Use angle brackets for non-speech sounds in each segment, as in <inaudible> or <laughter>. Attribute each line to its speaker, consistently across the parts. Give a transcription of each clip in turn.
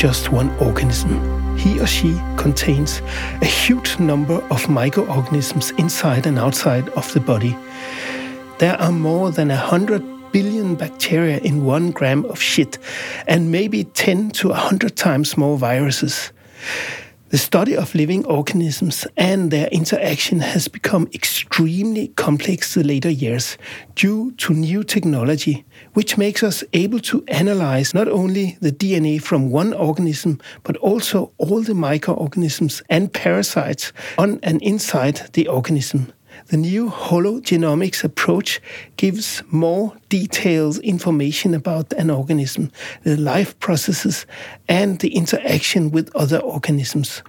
Speaker 1: just one organism. He or she contains a huge number of microorganisms inside and outside of the body. There are more than a hundred billion bacteria in one gram of shit, and maybe 10 to 100 times more viruses. The study of living organisms and their interaction has become extremely complex the later years due to new technology, which makes us able to analyze not only the DNA from one organism, but also all the microorganisms and parasites on and inside the organism. The new hologenomics approach gives more detailed information about an organism, the life processes, and the interaction with other organisms.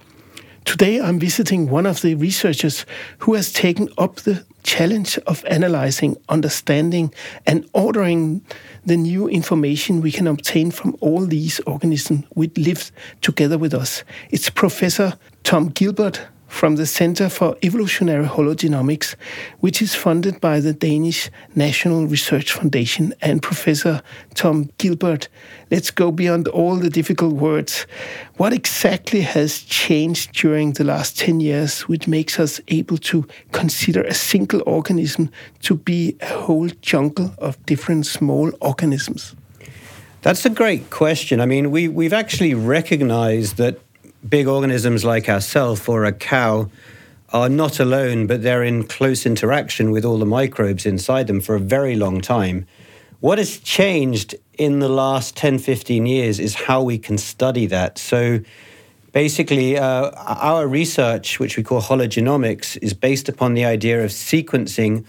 Speaker 1: Today, I'm visiting one of the researchers who has taken up the challenge of analyzing, understanding, and ordering the new information we can obtain from all these organisms which live together with us. It's Professor Tom Gilbert from the Center for Evolutionary Hologenomics, which is funded by the Danish National Research Foundation and Professor Tom Gilbert. Let's go beyond all the difficult words. What exactly has changed during the last 10 years, which makes us able to consider a single organism to be a whole jungle of different small organisms?
Speaker 2: That's a great question. I mean, we, we've actually recognized that big organisms like ourselves or a cow are not alone, but they're in close interaction with all the microbes inside them for a very long time. What has changed in the last 10, 15 years is how we can study that. So basically, uh, our research, which we call hologenomics, is based upon the idea of sequencing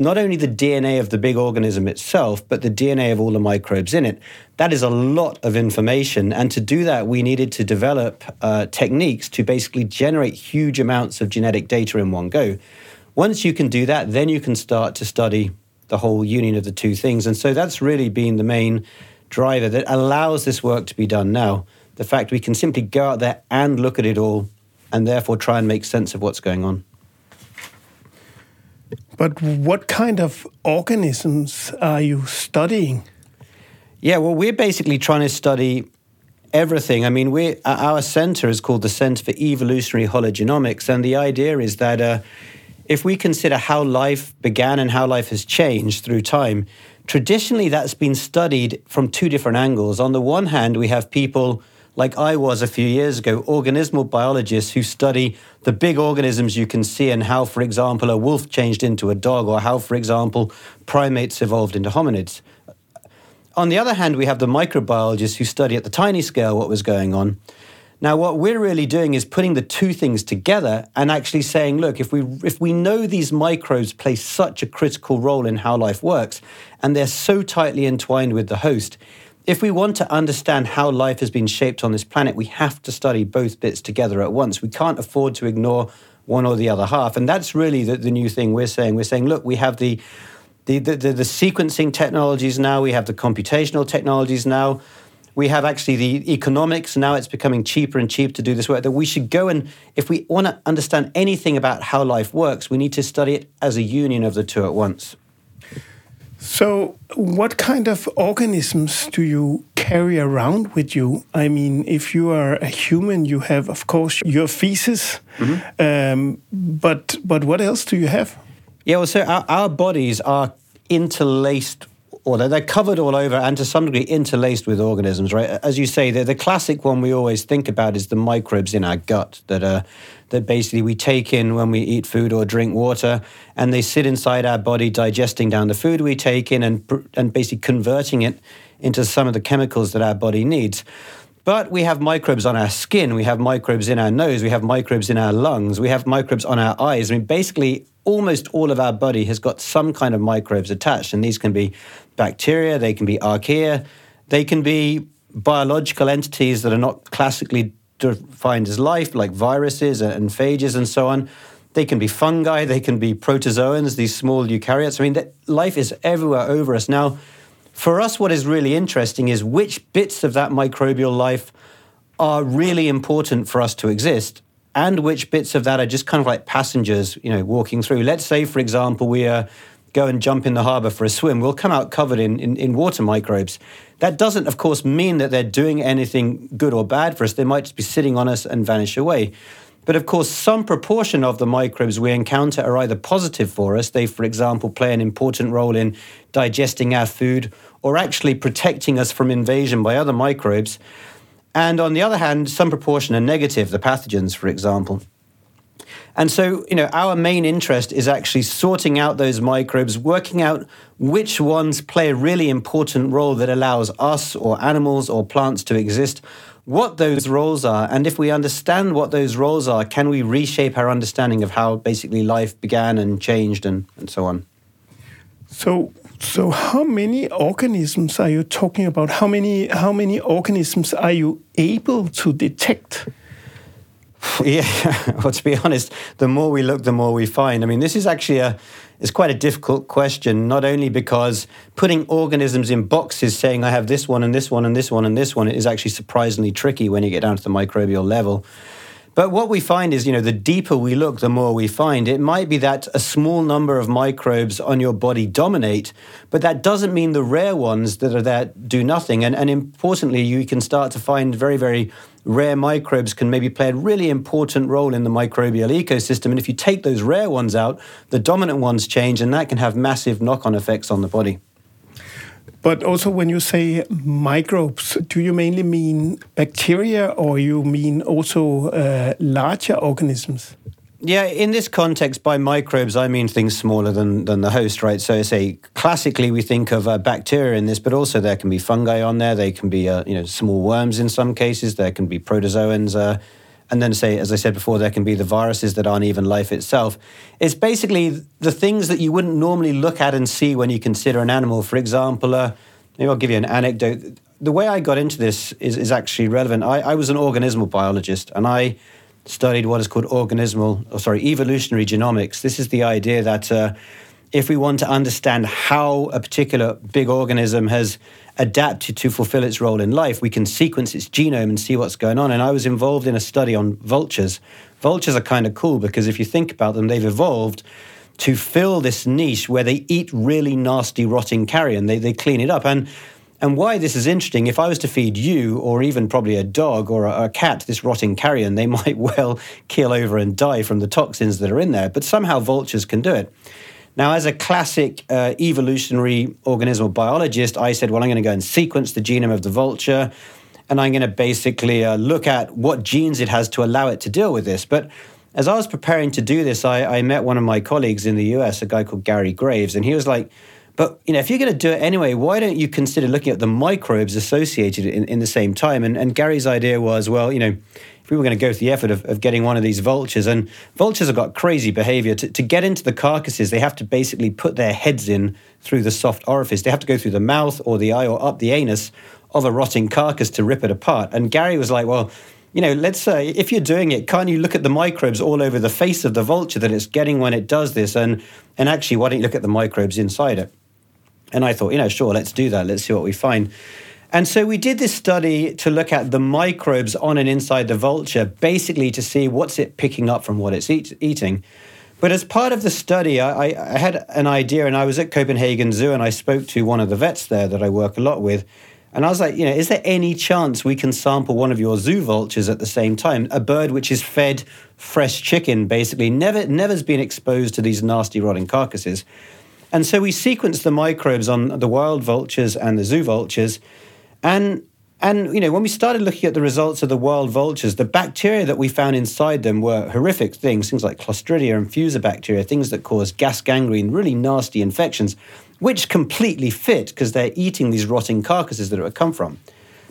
Speaker 2: not only the DNA of the big organism itself, but the DNA of all the microbes in it. That is a lot of information. And to do that, we needed to develop uh, techniques to basically generate huge amounts of genetic data in one go. Once you can do that, then you can start to study the whole union of the two things. And so that's really been the main driver that allows this work to be done now. The fact we can simply go out there and look at it all and therefore try and make sense of what's going on.
Speaker 1: But what kind of organisms are you studying?
Speaker 2: Yeah, well, we're basically trying to study everything. I mean, we our center is called the Center for Evolutionary Hologenomics, and the idea is that uh, if we consider how life began and how life has changed through time, traditionally that's been studied from two different angles. On the one hand, we have people like I was a few years ago, organismal biologists who study the big organisms you can see and how, for example, a wolf changed into a dog or how, for example, primates evolved into hominids. On the other hand, we have the microbiologists who study at the tiny scale what was going on. Now, what we're really doing is putting the two things together and actually saying, look, if we if we know these microbes play such a critical role in how life works, and they're so tightly entwined with the host, if we want to understand how life has been shaped on this planet, we have to study both bits together at once. We can't afford to ignore one or the other half. And that's really the, the new thing we're saying. We're saying, look, we have the the, the, the, the sequencing technologies now, we have the computational technologies now, we have actually the economics. Now it's becoming cheaper and cheaper to do this work. That we should go and, if we want to understand anything about how life works, we need to study it as a union of the two at once.
Speaker 1: So, what kind of organisms do you carry around with you? I mean, if you are a human, you have, of course, your feces, mm -hmm. um, but but what else do you have?
Speaker 2: Yeah, well, so our, our bodies are interlaced or they're covered all over and to some degree interlaced with organisms, right? As you say, the, the classic one we always think about is the microbes in our gut that are that basically we take in when we eat food or drink water, and they sit inside our body, digesting down the food we take in and and basically converting it into some of the chemicals that our body needs. But we have microbes on our skin, we have microbes in our nose, we have microbes in our lungs, we have microbes on our eyes. I mean, basically, almost all of our body has got some kind of microbes attached, and these can be bacteria, they can be archaea, they can be biological entities that are not classically defined as life, like viruses and phages and so on. They can be fungi, they can be protozoans, these small eukaryotes. I mean, life is everywhere over us. Now, for us, what is really interesting is which bits of that microbial life are really important for us to exist and which bits of that are just kind of like passengers, you know, walking through. Let's say, for example, we are go and jump in the harbor for a swim, we'll come out covered in, in, in, water microbes. That doesn't, of course, mean that they're doing anything good or bad for us. They might just be sitting on us and vanish away. But of course, some proportion of the microbes we encounter are either positive for us. They, for example, play an important role in digesting our food or actually protecting us from invasion by other microbes. And on the other hand, some proportion are negative, the pathogens, for example. And so, you know, our main interest is actually sorting out those microbes, working out which ones play a really important role that allows us or animals or plants to exist, what those roles are, and if we understand what those roles are, can we reshape our understanding of how basically life began and changed and, and so on?
Speaker 1: So, so how many organisms are you talking about? How many how many organisms are you able to detect? <laughs>
Speaker 2: Yeah, well, to be honest, the more we look, the more we find. I mean, this is actually a it's quite a difficult question, not only because putting organisms in boxes saying I have this one and this one and this one and this one is actually surprisingly tricky when you get down to the microbial level. But what we find is, you know, the deeper we look, the more we find. It might be that a small number of microbes on your body dominate, but that doesn't mean the rare ones that are there do nothing. And, and importantly, you can start to find very, very rare microbes can maybe play a really important role in the microbial ecosystem. And if you take those rare ones out, the dominant ones change, and that can have massive knock on effects on the body.
Speaker 1: But also, when you say microbes, do you mainly mean bacteria or you mean also uh, larger organisms?
Speaker 2: Yeah, in this context, by microbes, I mean things smaller than, than the host, right? So, say classically, we think of uh, bacteria in this, but also there can be fungi on there. They can be, uh, you know, small worms in some cases. There can be protozoans. And then say, as I said before, there can be the viruses that aren't even life itself. It's basically the things that you wouldn't normally look at and see when you consider an animal. For example, uh, maybe I'll give you an anecdote. The way I got into this is, is actually relevant. I, I was an organismal biologist, and I studied what is called organismal, or sorry, evolutionary genomics. This is the idea that uh, if we want to understand how a particular big organism has adapted to fulfill its role in life, we can sequence its genome and see what's going on. And I was involved in a study on vultures. Vultures are kind of cool because if you think about them, they've evolved to fill this niche where they eat really nasty, rotting carrion. They, they clean it up. And and why this is interesting, if I was to feed you, or even probably a dog or a, a, cat, this rotting carrion, they <laughs> might well kill over and die from the toxins that are in there. But somehow vultures can do it. Now, as a classic uh, evolutionary organismal biologist, I said, well, I'm going to go and sequence the genome of the vulture, and I'm going to basically uh, look at what genes it has to allow it to deal with this. But as I was preparing to do this, I, I met one of my colleagues in the US, a guy called Gary Graves, and he was like, but you know, if you're going to do it anyway, why don't you consider looking at the microbes associated in, in the same time? And, and Gary's idea was, well, you know, if we were going to go to the effort of, of getting one of these vultures, and vultures have got crazy behavior. To, to get into the carcasses, they have to basically put their heads in through the soft orifice. They have to go through the mouth or the eye or up the anus of a rotting carcass to rip it apart. And Gary was like, well, you know, let's say if you're doing it, can't you look at the microbes all over the face of the vulture that it's getting when it does this? And and actually, why don't you look at the microbes inside it? And I thought, you know, sure, let's do that. Let's see what we find. And so we did this study to look at the microbes on and inside the vulture, basically to see what's it picking up from what it's eat, eating. But as part of the study, I, I, had an idea, and I was at Copenhagen Zoo, and I spoke to one of the vets there that I work a lot with. And I was like, you know, is there any chance we can sample one of your zoo vultures at the same time? A bird which is fed fresh chicken, basically, never never's been exposed to these nasty rotting carcasses. And so we sequenced the microbes on the wild vultures and the zoo vultures, and and you know when we started looking at the results of the wild vultures, the bacteria that we found inside them were horrific things, things like Clostridia and Fusobacteria, things that cause gas gangrene, really nasty infections, which completely fit because they're eating these rotting carcasses that it would come from.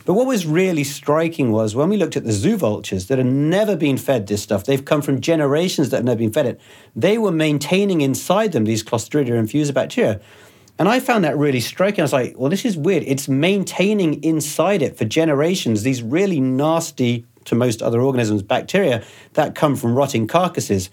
Speaker 2: But what was really striking was when we looked at the zoo vultures that had never been fed this stuff, they've come from generations that have never been fed it. They were maintaining inside them these Clostridia and Fusobacteria. And I found that really striking. I was like, well, this is weird. It's maintaining inside it for generations these really nasty, to most other organisms, bacteria that come from rotting carcasses.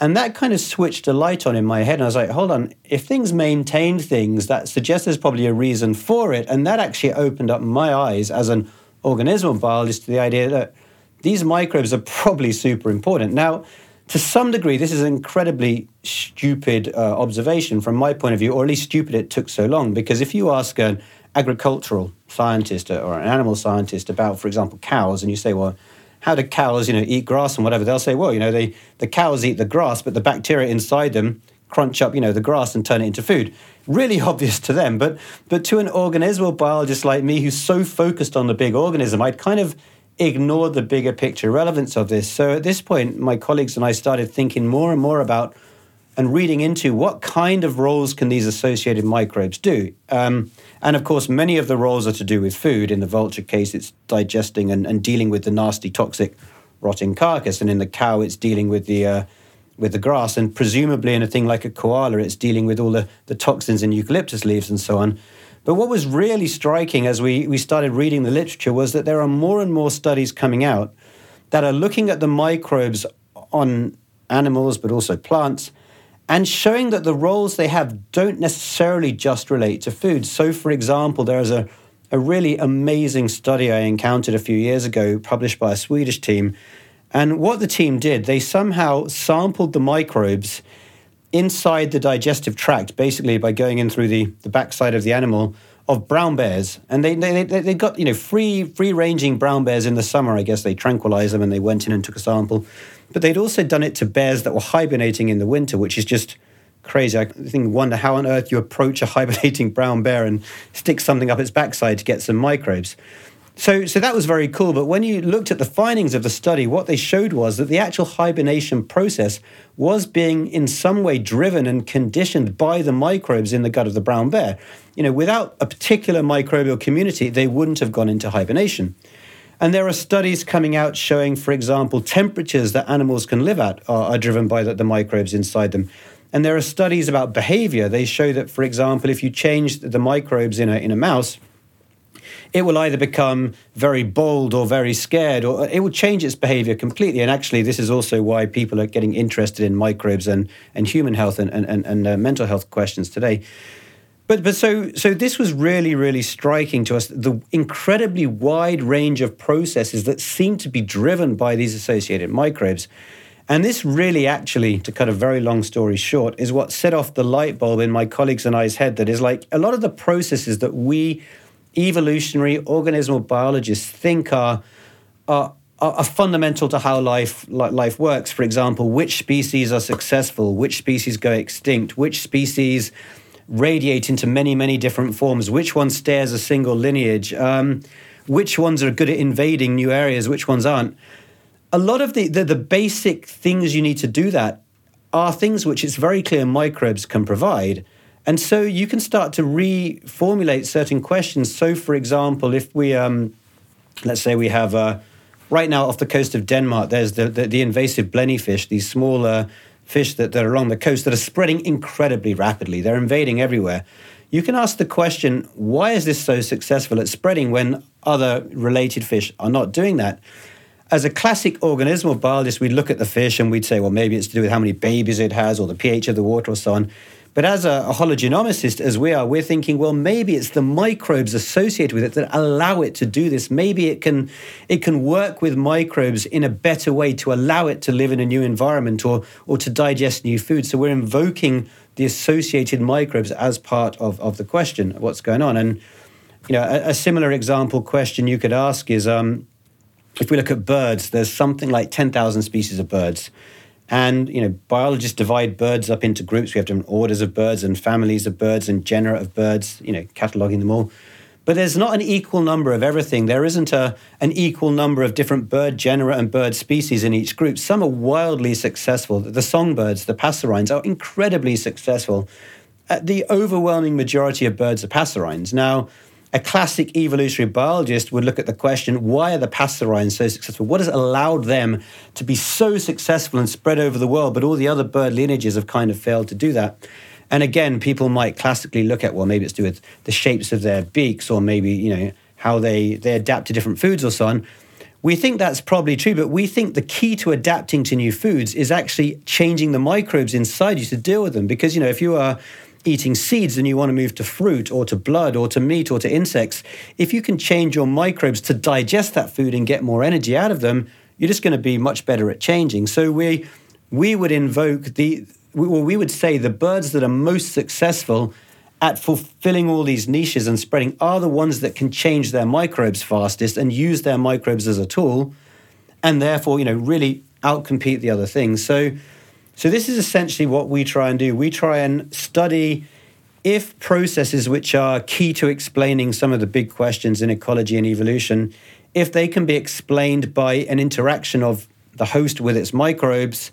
Speaker 2: And that kind of switched a light on in my head. And I was like, hold on, if things maintained things, that suggests there's probably a reason for it. And that actually opened up my eyes as an organismal biologist to the idea that these microbes are probably super important. Now, to some degree, this is an incredibly stupid uh, observation from my point of view, or at least stupid it took so long. Because if you ask an agricultural scientist or an animal scientist about, for example, cows, and you say, well, how do cows, you know, eat grass and whatever? They'll say, well, you know, they, the cows eat the grass, but the bacteria inside them crunch up, you know, the grass and turn it into food. Really <laughs> obvious to them, but but to an organismal biologist like me, who's so focused on the big organism, I'd kind of ignored the bigger picture relevance of this. So at this point, my colleagues and I started thinking more and more about and reading into what kind of roles can these associated microbes do. Um, and of course, many of the roles are to do with food. In the vulture case, it's digesting and, and dealing with the nasty, toxic, rotting carcass. And in the cow, it's dealing with the uh, with the grass. And presumably, in a thing like a koala, it's dealing with all the, the toxins in eucalyptus leaves and so on. But what was really striking as we, we started reading the literature was that there are more and more studies coming out that are looking at the microbes on animals, but also plants, and showing that the roles they have don't necessarily just relate to food. So, for example, there's a, a really amazing study I encountered a few years ago, published by a Swedish team. And what the team did, they somehow sampled the microbes inside the digestive tract, basically by going in through the, the backside of the animal of brown bears. And they, they, they, they got, you know, free, free ranging brown bears in the summer. I guess they tranquilized them and they went in and took a sample. But they'd also done it to bears that were hibernating in the winter, which is just crazy. I think wonder how on earth you approach a <laughs> hibernating brown bear and stick something up its backside to get some microbes. So, so that was very cool. But when you looked at the findings of the study, what they showed was that the actual hibernation process was being in some way driven and conditioned by the microbes in the gut of the brown bear. You know, without a particular microbial community, they wouldn't have gone into hibernation. And there are studies coming out showing, for example, temperatures that animals can live at are, are driven by the, the microbes inside them. And there are studies about behavior. They show that, for example, if you change the microbes in a, in a mouse, it will either become very bold or very scared, or it will change its behavior completely. And actually, this is also why people are getting interested in microbes and, and human health and, and, and uh, mental health questions today. But but so so this was really really striking to us the incredibly wide range of processes that seem to be driven by these associated microbes. And this really actually, to cut a very long story short, is what set off the light bulb in my colleagues and I's head that is like a lot of the processes that we evolutionary organismal biologists think are are are fundamental to how life life works. For example, which species are successful, which species go extinct, which species radiate into many, many different forms. Which one stares a single lineage? Um, which ones are good at invading new areas? Which ones aren't? A lot of the, the, the basic things you need to do that are things which it's very clear microbes can provide. And so you can start to reformulate certain questions. So, for example, if we, um, let's say we have, uh, right now off the coast of Denmark, there's the, the, the invasive blennyfish, these smaller fish that, that are along the coast that are spreading incredibly rapidly. They're invading everywhere. You can ask the question why is this so successful at spreading when other related fish are not doing that? As a classic organismal biologist, we'd look at the fish and we'd say, well, maybe it's to do with how many babies it has or the pH of the water or so on. But as a, a hologenomicist, as we are, we're thinking, well, maybe it's the microbes associated with it that allow it to do this. Maybe it can it can work with microbes in a better way to allow it to live in a new environment or or to digest new food. So we're invoking the associated microbes as part of, of the question what's going on. And you know, a, a similar example question you could ask is um, if we look at birds, there's something like 10,000 species of birds. And you know, biologists divide birds up into groups. We have different orders of birds and families of birds and genera of birds. You know, cataloging them all. But there's not an equal number of everything. There isn't a, an equal number of different bird genera and bird species in each group. Some are wildly successful. The songbirds, the passerines, are incredibly successful. Uh, the overwhelming majority of birds are passerines. Now, a classic evolutionary biologist would look at the question why are the passerines so successful? What has allowed them to be so successful and spread over the world, but all the other bird lineages have kind of failed to do that? And again, people might classically look at, well, maybe it's to do with the shapes of their beaks or maybe, you know, how they, they adapt to different foods or so on. We think that's probably true, but we think the key to adapting to new foods is actually changing the microbes inside you to deal with them. Because, you know, if you are eating seeds and you want to move to fruit or to blood or to meat or to insects, if you can change your microbes to digest that food and get more energy out of them, you're just going to be much better at changing. So we we would invoke the, well, we would say the birds that are most successful at fulfilling all these niches and spreading are the ones that can change their microbes fastest and use their microbes as a tool and therefore you know really outcompete the other things so so this is essentially what we try and do we try and study if processes which are key to explaining some of the big questions in ecology and evolution if they can be explained by an interaction of the host with its microbes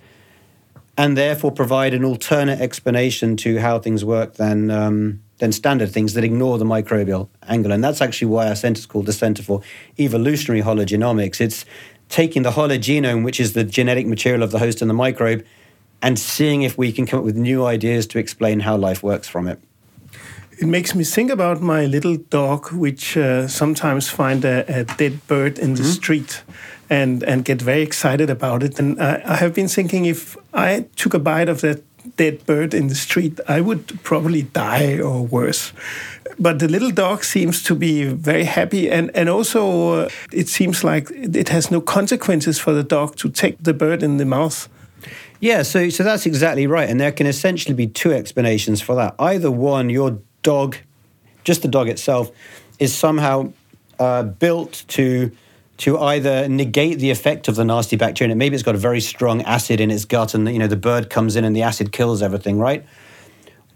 Speaker 2: and therefore provide an alternate explanation to how things work than um, than standard things that ignore the microbial angle. And that's actually why our center is called the Center for Evolutionary Hologenomics. It's taking the hologenome, which is the genetic material of the host and the microbe, and seeing if we can come up with new ideas to explain how life works from it.
Speaker 1: It makes me think about my little dog, which uh, sometimes find a, a, dead bird in the mm -hmm. street and and get very excited about it. And I, I have been thinking if I took a bite of that dead bird in the street, I would probably die or worse. But the little dog seems to be very happy, and and also uh, it seems like it has no consequences for the dog to take the bird in the mouth.
Speaker 2: Yeah, so so that's exactly right, and there can essentially be two explanations for that. Either one, your dog, just the dog itself, is somehow uh, built to to either negate the effect of the nasty bacteria. And maybe it's got a very strong acid in its gut, and you know the bird comes in and the acid kills everything, right?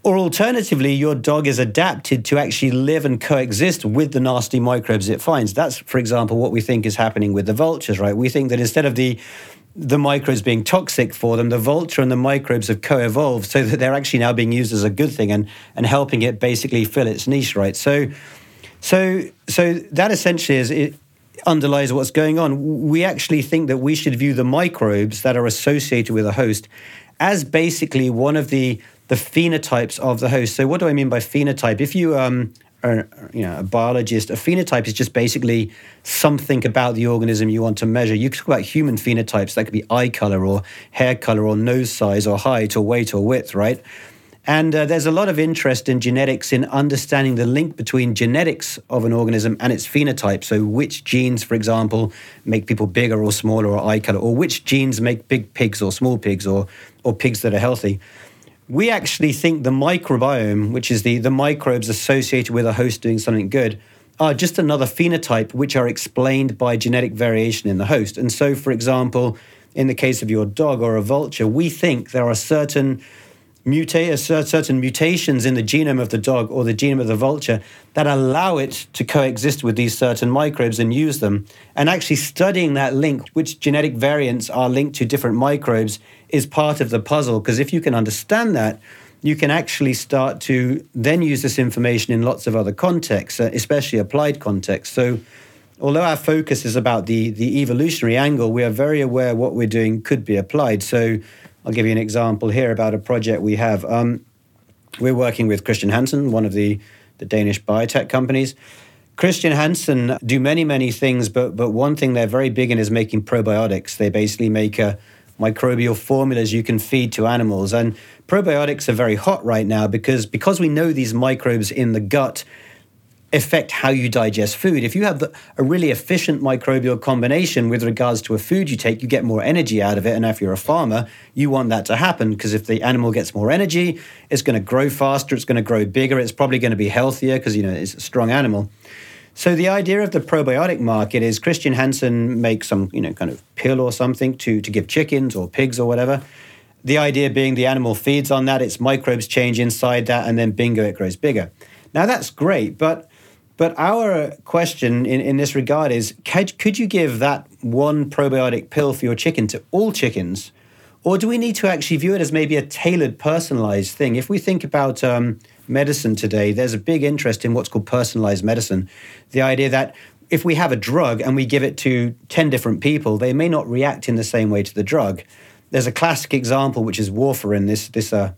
Speaker 2: Or alternatively, your dog is adapted to actually live and coexist with the nasty microbes it finds. That's, for example, what we think is happening with the vultures, right? We think that instead of the the microbes being toxic for them, the vulture and the microbes have co-evolved so that they're actually now being used as a good thing and and helping it basically fill its niche, right? So so so that essentially is it, underlies what's going on. We actually think that we should view the microbes that are associated with a host as basically one of the the phenotypes of the host. So, what do I mean by phenotype? If you um, are you know a biologist, a phenotype is just basically something about the organism you want to measure. You could talk about human phenotypes. That could be eye color or hair color or nose size or height or weight or width, right? And uh, there's a lot of interest in genetics in understanding the link between genetics of an organism and its phenotype. So, which genes, for example, make people bigger or smaller or eye color, or which genes make big pigs or small pigs or, or pigs that are healthy. We actually think the microbiome, which is the, the microbes associated with a host doing something good, are just another phenotype which are explained by genetic variation in the host. And so, for example, in the case of your dog or a vulture, we think there are certain mutate uh, certain mutations in the genome of the dog or the genome of the vulture that allow it to coexist with these certain microbes and use them. And actually studying that link, which genetic variants are linked to different microbes, is part of the puzzle. Because if you can understand that, you can actually start to then use this information in lots of other contexts, uh, especially applied contexts. So, although our focus is about the, the evolutionary angle, we are very aware what we're doing could be applied. So, I'll give you an example here about a project we have. Um, we're working with Christian Hansen, one of the, the Danish biotech companies. Christian Hansen do many, many things, but, but one thing they're very big in is making probiotics. They basically make a, microbial formulas you can feed to animals. And probiotics are very hot right now because, because we know these microbes in the gut affect how you digest food. If you have the, a really efficient microbial combination with regards to a food you take, you get more energy out of it. And if you're a farmer, you want that to happen because if the animal gets more energy, it's going to grow faster, it's going to grow bigger, it's probably going to be healthier because you know it's a strong animal. So the idea of the probiotic market is Christian Hansen makes some you know kind of pill or something to to give chickens or pigs or whatever. The idea being the animal feeds on that, its microbes change inside that, and then bingo, it grows bigger. Now that's great, but but our question in, in this regard is could, could you give that one probiotic pill for your chicken to all chickens? Or do we need to actually view it as maybe a tailored, personalized thing? If we think about um, medicine today, there's a big interest in what's called personalized medicine. The idea that if we have a drug and we give it to 10 different people, they may not react in the same way to the drug. There's a classic example, which is warfarin, this, this uh,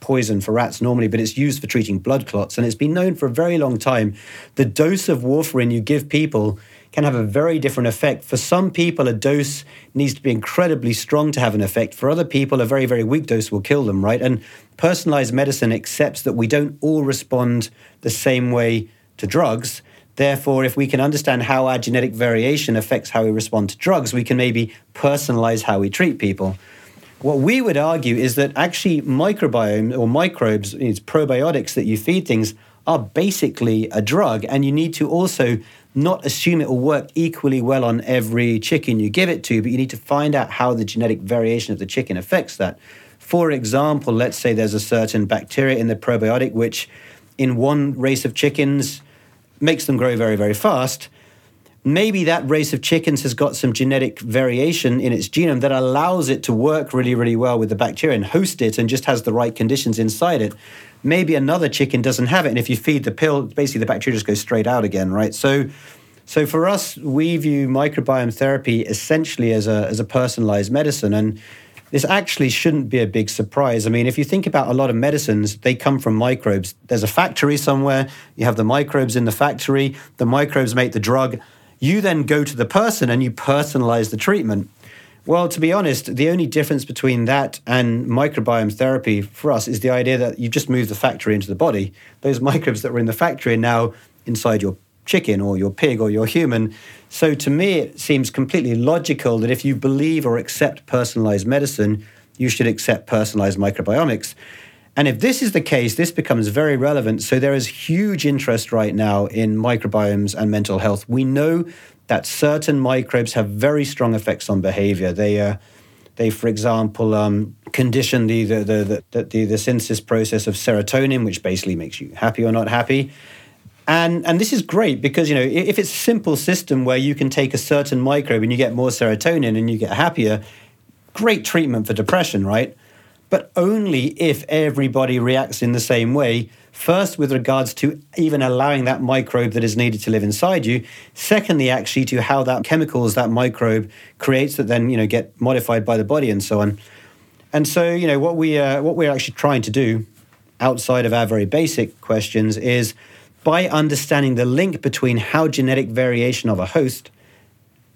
Speaker 2: poison for rats normally, but it's used for treating blood clots. And it's been known for a very long time the dose of warfarin you give people can have a very different effect. For some people, a dose needs to be incredibly strong to have an effect. For other people, a very, very weak dose will kill them, right? And personalized medicine accepts that we don't all respond the same way to drugs. Therefore, if we can understand how our genetic variation affects how we respond to drugs, we can maybe personalize how we treat people. What we would argue is that actually microbiome or microbes, it's probiotics that you feed things, are basically a drug, and you need to also not assume it will work equally well on every chicken you give it to, but you need to find out how the genetic variation of the chicken affects that. For example, let's say there's a certain bacteria in the probiotic which, in one race of chickens, makes them grow very, very fast maybe that race of chickens has got some genetic variation in its genome that allows it to work really, really well with the bacteria and host it and just has the right conditions inside it. Maybe another chicken doesn't have it. And if you feed the pill, basically the bacteria just goes straight out again, right? So, so for us, we view microbiome therapy essentially as a, as a personalized medicine. And this actually shouldn't be a big surprise. I mean, if you think about a lot of medicines, they come from microbes. There's a factory somewhere, you have the microbes in the factory, the microbes make the drug you then go to the person and you personalize the treatment. Well, to be honest, the only difference between that and microbiome therapy for us is the idea that you just move the factory into the body. Those <laughs> microbes that were in the factory are now inside your chicken or your pig or your human. So to me, it seems completely logical that if you believe or accept personalized medicine, you should accept personalized microbiomics. And if this is the case, this becomes very relevant. So there is huge interest right now in microbiomes and mental health. We know that certain microbes have very strong effects on behavior. They, uh, they for example, um, condition the the, the, the, the, the synthesis process of serotonin, which basically makes you happy or not happy. And, and this is great because you know if it's a simple system where you can take a certain microbe and you get more serotonin and you get happier, great treatment for depression, right? But only if everybody reacts in the same way. First, with regards to even allowing that microbe that is needed to live inside you. Secondly, actually, to how that chemicals that microbe creates that then you know get modified by the body and so on. And so, you know, what we uh, what we're actually trying to do, outside of our very basic questions, is by understanding the link between how genetic variation of a host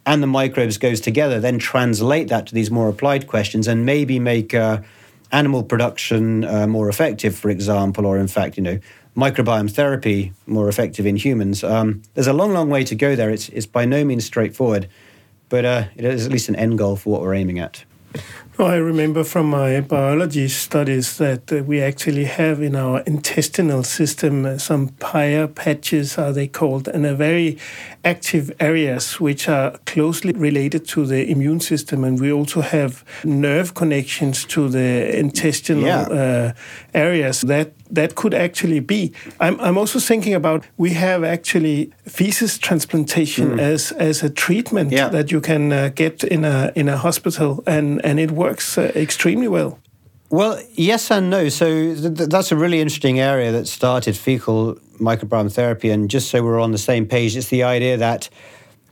Speaker 2: and the microbes goes together, then translate that to these more applied questions and maybe make uh, animal production uh, more effective, for example, or in fact, you know, microbiome therapy more effective in humans. Um, there's a long, long way to go there. It's, it's by no means straightforward, but uh, it is at least an end goal for what we're aiming at.
Speaker 1: I remember from my biology studies that we actually have in our intestinal system uh, some Peyer's patches, are they called, and a very active areas which are closely related to the immune system. And we also have nerve connections to the intestinal yeah. uh, areas that that could actually be. I'm, I'm also thinking about we have actually feces transplantation mm. as as a treatment yeah. that you can uh, get in a in a hospital, and and it works uh, extremely well.
Speaker 2: Well, yes and no. So th- that's a really interesting area that started fecal microbiome therapy, and just so we're on the same page, it's the idea that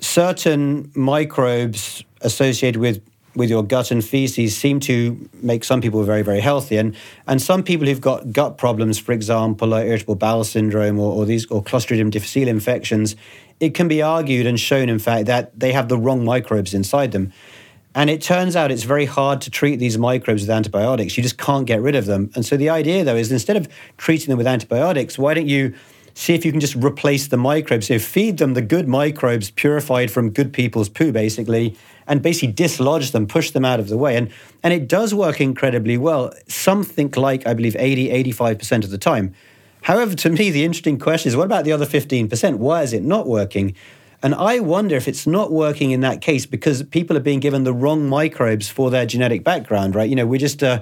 Speaker 2: certain microbes associated with with your gut and feces seem to make some people very, very healthy. And, and some people who've got gut problems, for example, like irritable bowel syndrome or, or these or Clostridium difficile infections, it can be argued and shown, in fact, that they have the wrong microbes inside them. And it turns out it's very hard to treat these microbes with antibiotics. You just can't get rid of them. And so the idea, though, is instead of treating them with antibiotics, why don't you see if you can just replace the microbes? So feed them the good microbes purified from good people's poo, basically, and basically dislodge them, push them out of the way. And, and it does work incredibly well, something like, I believe, 80, 85% of the time. However, to me, the interesting question is what about the other 15%? Why is it not working? And I wonder if it's not working in that case because people are being given the wrong microbes for their genetic background, right? You know, we're just uh,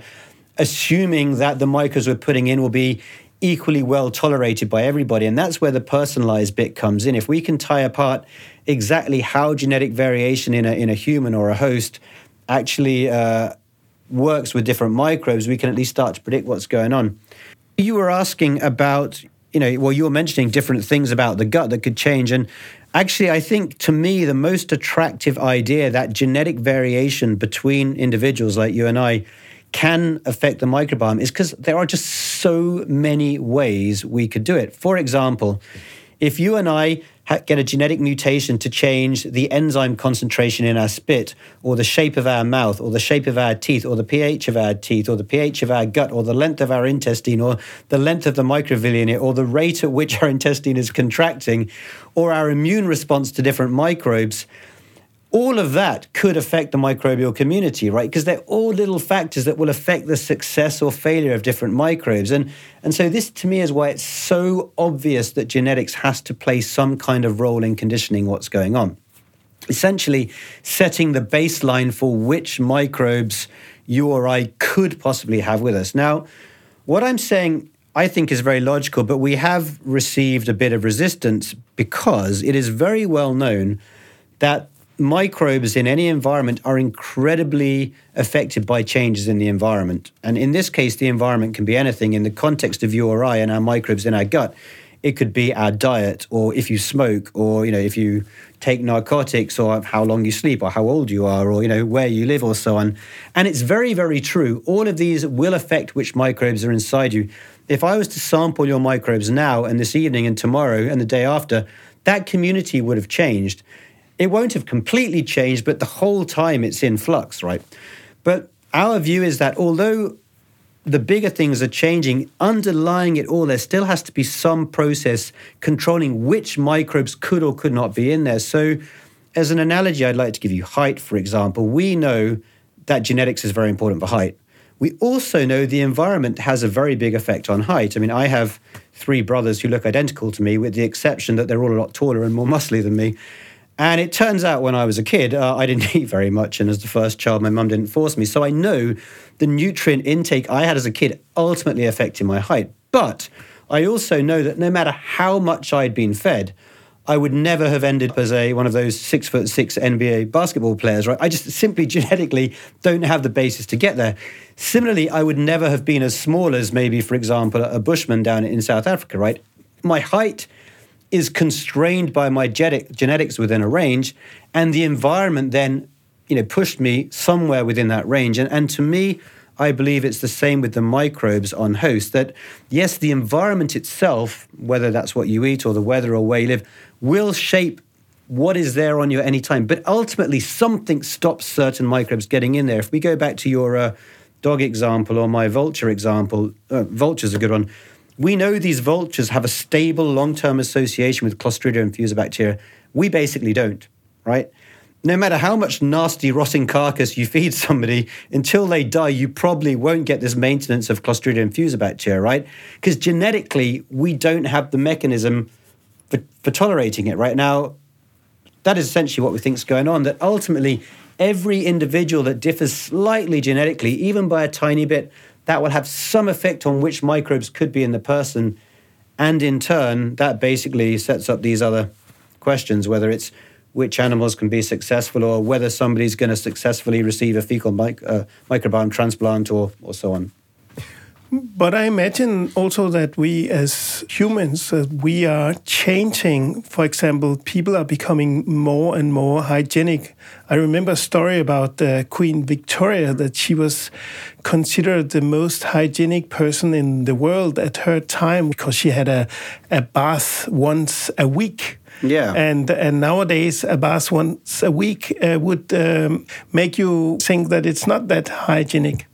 Speaker 2: assuming that the microbes we're putting in will be equally well tolerated by everybody. And that's where the personalized bit comes in. If we can tie apart exactly how genetic variation in a, in a human or a host actually uh, works with different microbes, we can at least start to predict what's going on. You were asking about, you know, well, you were mentioning different things about the gut that could change. And actually, I think to me, the most attractive idea that genetic variation between individuals like you and I can affect the microbiome is because there are just so many ways we could do it. For example, if you and I get a genetic mutation to change the enzyme concentration in our spit, or the shape of our mouth, or the shape of our teeth, or the pH of our teeth, or the pH of our gut, or the length of our intestine, or the length of the microvilli in it, or the rate at which our <laughs> intestine is contracting, or our immune response to different microbes all of that could affect the microbial community, right? Because they're all little factors that will affect the success or failure of different microbes. And, and so, this to me is why it's so obvious that genetics has to play some kind of role in conditioning what's going on. Essentially, setting the baseline for which microbes you or I could possibly have with us. Now, what I'm saying I think is very logical, but we have received a bit of resistance because it is very well known that microbes in any environment are incredibly affected by changes in the environment. And in this case, the environment can be anything. In the context of you or I and our microbes in our gut, it could be our diet, or if you smoke, or you know, if you take narcotics, or how long you sleep, or how old you are, or you know, where you live, or so on. And it's very, very true. All of these will affect which microbes are inside you. If I was to sample your microbes now and this evening and tomorrow and the day after, that community would have changed it won't have completely changed, but the whole time it's in flux, right? But our view is that although the bigger things are changing, underlying it all, there still has to be some process controlling which microbes could or could not be in there. So, as an analogy, I'd like to give you height, for example. We know that genetics is very important for height. We also know the environment has a very big effect on height. I mean, I have three brothers who look identical to me, with the exception that they're all a lot taller and more muscly than me. And it turns out when I was a kid, uh, I didn't <laughs> eat very much. And as the first child, my mum didn't force me. So I know the nutrient intake I had as a kid ultimately affected my height. But I also know that no matter how much I'd been fed, I would never have ended up as a one of those six foot six NBA basketball players, right? I just simply <laughs> genetically don't have the basis to get there. Similarly, I would never have been as small as maybe, for example, a bushman down in South Africa, right? My height is constrained by my genetic, genetics within a range, and the environment then, you know, pushed me somewhere within that range. And, and to me, I believe it's the same with the microbes on host. That yes, the environment itself, whether that's what you eat or the weather or where you live, will shape what is there on you at any time. But ultimately, something stops certain microbes getting in there. If we go back to your uh, dog example or my vulture example, uh, vulture's a good one we know these vultures have a stable long term association with Clostridium bacteria. We basically don't, right? No matter how much nasty rotting carcass you feed <laughs> somebody, until they die, you probably won't get this maintenance of Clostridium bacteria, right? Because genetically, we don't have the mechanism for, for tolerating it, right? Now, that is essentially what we think is going on, that ultimately, every individual that differs slightly genetically, even by a tiny bit, that will have some effect on which microbes could be in the person. And in turn, that basically sets up these other questions whether it's which animals can be successful or whether somebody's going to successfully receive a fecal mic- uh, microbiome transplant or, or so on.
Speaker 1: But I imagine also that we as humans, uh, we are changing. For example, people are becoming more and more hygienic. I remember a story about uh, Queen Victoria that she was considered the most hygienic person in the world at her time because she had a, a bath once a week.
Speaker 2: Yeah.
Speaker 1: And and nowadays a bath once a week uh, would um, make you think that it's not that hygienic.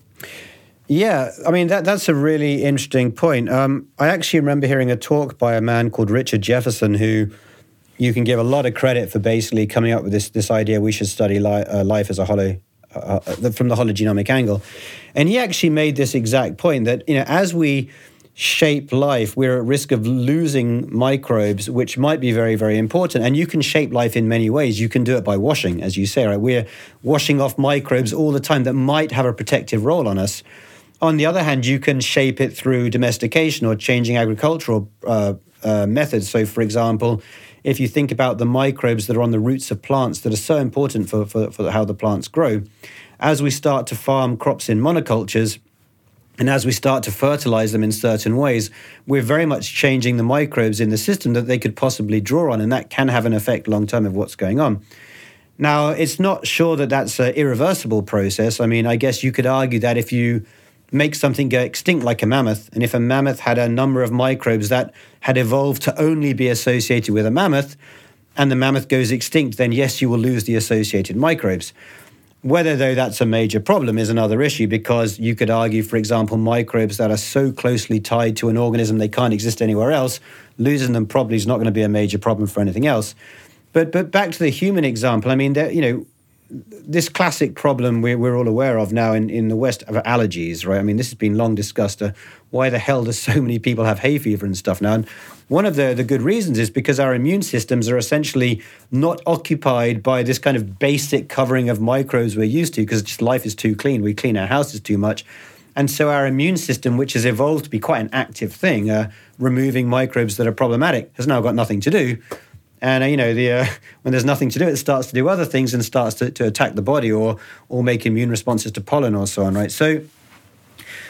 Speaker 2: Yeah, I mean that that's a really interesting point. Um, I actually remember hearing a talk by a man called Richard Jefferson, who you can give a lot of credit for basically coming up with this this idea we should study li- uh, life as a hollow uh, uh, from the hologenomic angle, and he actually made this exact point that you know as we shape life, we're at risk of losing microbes, which might be very, very important. And you can shape life in many ways. You can do it by washing, as you say, right? We're washing off microbes all the time that might have a protective role on us. On the other hand, you can shape it through domestication or changing agricultural uh, uh, methods. So, for example, if you think about the microbes that are on the roots of plants that are so important for, for, for how the plants grow, as we start to farm crops in monocultures, and as we start to fertilize them in certain ways, we're very much changing the microbes in the system that they could possibly draw on, and that can have an effect long term of what's going on. Now, it's not sure that that's an irreversible process. I mean, I guess you could argue that if you make something go extinct like a mammoth. And if a mammoth had a number of microbes that had evolved to only be associated with a mammoth, and the mammoth goes extinct, then yes, you will lose the associated microbes. Whether, though, that's a major problem is another issue because you could argue, for example, microbes that are so closely tied to an organism they can't exist anywhere else, losing them probably is not going to be a major problem for anything else. But but back to the human example. I mean, you know, this classic problem we're, we're all aware of now in, in the West of allergies, right? I mean, this has been long discussed. Uh, why the hell do so <laughs> many people have hay fever and stuff now? And one of the, the good reasons is because our immune systems are essentially not occupied by this kind of basic covering of microbes we're used to because just life is too clean. We clean our houses too much. And so our immune system, which has evolved to be quite an active thing, uh, removing microbes that are problematic, has now got nothing to do and uh, you know, the, uh, <laughs> when there's nothing to do, it starts to do other things and starts to, to attack the body or or make immune responses to pollen or so on, right? So,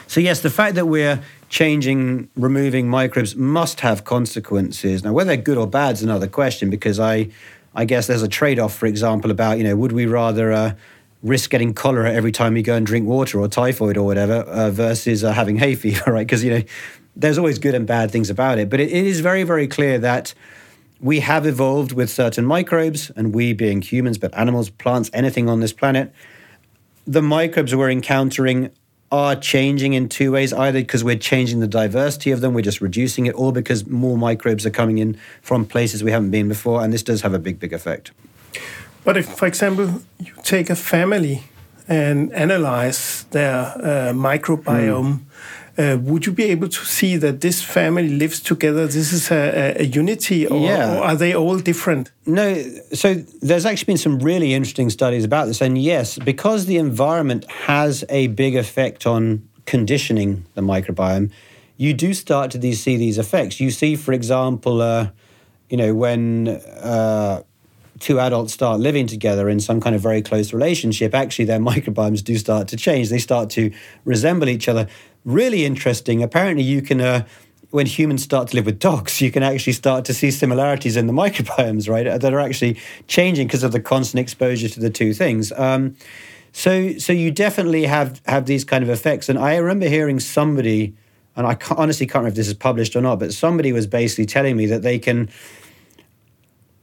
Speaker 2: so yes, the fact that we're changing, removing microbes must have consequences. Now, whether they're good or bad is another question because I, I guess there's a trade-off, for example, about you know, would we rather uh, risk getting cholera every time we go and drink water or typhoid or whatever uh, versus uh, having hay fever, <laughs> right? Because you know, there's always good and bad things about it, but it, it is very, very clear that we have evolved with certain microbes, and we being humans, but animals, plants, anything on this planet, the microbes we're encountering are changing in two ways either because we're changing the diversity of them, we're just reducing it, or because more microbes are coming in from places we haven't been before, and this does have a big, big effect.
Speaker 1: But if, for example, you take a family and analyze their uh, microbiome, mm uh, would you be able to see that this family lives together? This is a, a unity, or, yeah. or, are they all different?
Speaker 2: No. So there's actually been some really interesting studies about this, and yes, because the environment has a big effect on conditioning the microbiome, you do start to see these effects. You see, for example, uh, you know when. Uh, two adults start living together in some kind of very close relationship, actually their <laughs> microbiomes do start to change. They start to resemble each other really interesting. Apparently, you can. Uh, when humans start to live with dogs, <laughs> you can actually start to see similarities in the <laughs> microbiomes, right? That are actually changing because of the constant exposure to the two things. Um, so, so you definitely have have these kind of effects. And I remember hearing somebody, and I can't, honestly can't remember if this is published or not, but somebody was basically telling me that they can,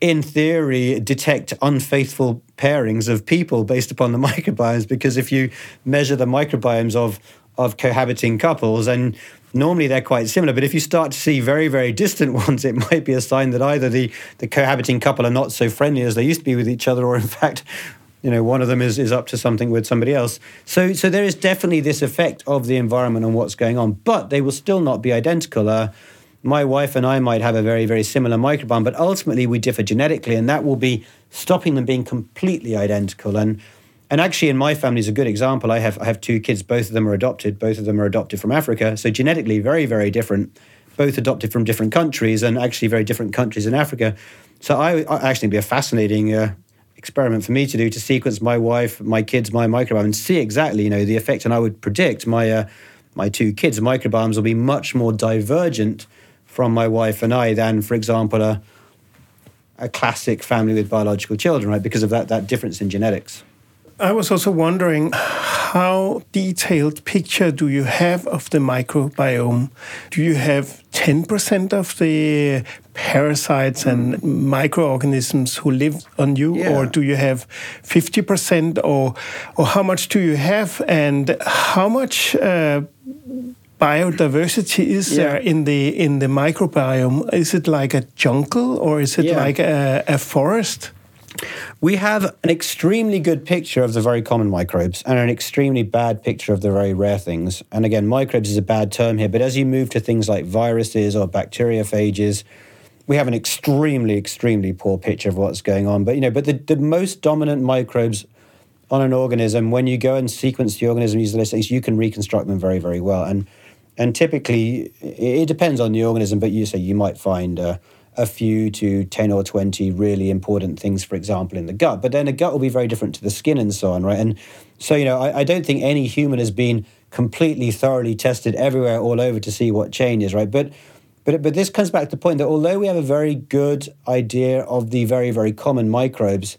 Speaker 2: in theory, detect unfaithful pairings of people based upon the <laughs> microbiomes. Because if you measure the microbiomes of of cohabiting couples and normally they're quite similar but if you start to see very very distant <laughs> ones it might be a sign that either the the cohabiting couple are not so friendly as they used to be with each other or in <laughs> fact you know one of them is is up to something with somebody else so so there is definitely this effect of the environment on what's going on but they will still not be identical uh, my wife and I might have a very, very similar microbiome, but ultimately we differ genetically, and that will be stopping them being completely identical. And and actually, in my family is a good example. I have I have two kids. Both of them are adopted. Both of them are adopted from Africa. So genetically, very very different. Both adopted from different countries, and actually very different countries in Africa. So I, I actually be a fascinating uh, experiment for me to do to sequence my wife, my kids, my microbiome, and see exactly you know the effect. And I would predict my uh, my two kids' microbiomes will be much more divergent from my wife and I than, for example, a a classic family with biological children, right? Because of that that difference in genetics.
Speaker 1: I was also wondering how detailed picture do you have of the microbiome? Do you have 10% of the parasites and microorganisms who live on you yeah. or do you have 50% or or how much do you have and how much uh, biodiversity is uh, yeah. there in the in the microbiome? Is it like a jungle or is it yeah. like a, a forest?
Speaker 2: We have an extremely good picture of the very common microbes and an extremely bad picture of the very rare things. And again, microbes is a bad term here, but as you move to things like viruses or bacteriophages, we have an extremely, extremely poor picture of what's going on. But you know, but the, the most dominant microbes on an organism, when you go and sequence the organism using the you can reconstruct them very, very well. And and typically, it depends on the organism, but you say you might find. Uh, a few to 10 or 20 really important things, for example, in the gut. But then the gut will be very different to the skin and so on, right? And so, you know, I, I don't think any human has been completely thoroughly tested everywhere all over to see what changes, right? But but, but this comes back to the point that although we have a very good idea of the very, very common microbes,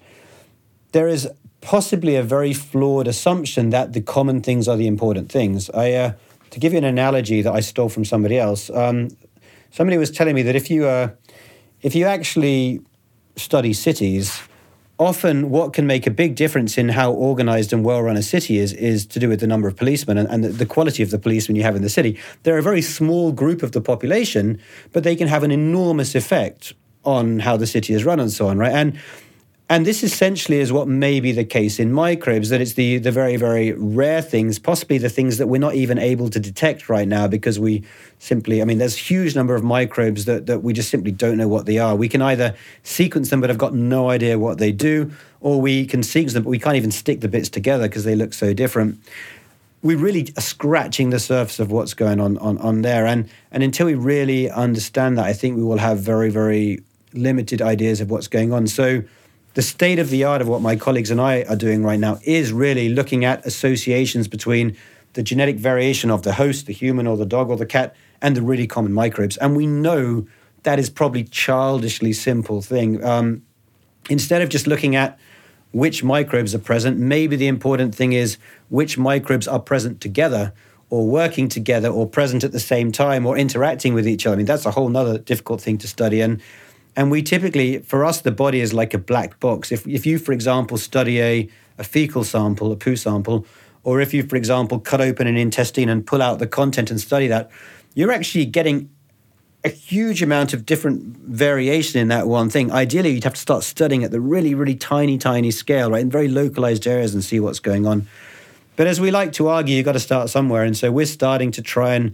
Speaker 2: there is possibly a very flawed assumption that the common things are the important things. I, uh, to give you an analogy that I stole from somebody else, um, somebody was telling me that if you uh, if you actually study cities, often what can make a big difference in how organized and well run a city is is to do with the number of policemen and, and the, quality of the policemen you have in the city. They're a very small group of the population, but they can have an enormous effect on how the city is run and so on, right? And and this essentially is what may be the case in microbes, that it's the, the very, very rare things, possibly the things that we're not even able to detect right now because we simply, I mean, there's a huge number of microbes that, that we just simply don't know what they are. We can either sequence them but have got no idea what they do, or we can sequence them but we can't even stick the bits together because they look so different. We really are scratching the surface of what's going on, on, on there. And, and until we really understand that, I think we will have very, very limited ideas of what's going on. So, the state of the art of what my colleagues and I are doing right now is really looking at associations between the genetic variation of the host, the human or the dog or the cat, and the really common microbes. And we know that is probably childishly simple thing. Um, instead of just looking at which microbes are present, maybe the important thing is which microbes are present together or working together or present at the same time or interacting with each other. I mean, that's a whole other difficult thing to study. And and we typically, for us, the body is like a black box. If, if you, for example, study a, a fecal sample, a poo sample, or if you, for example, cut open an intestine and pull out the content and study that, you're actually getting a huge amount of different variation in that one thing. Ideally, you'd have to start studying at the really, really tiny, tiny scale, right, in very localized areas and see what's going on. But as we like to argue, you've got to start somewhere. And so we're starting to try and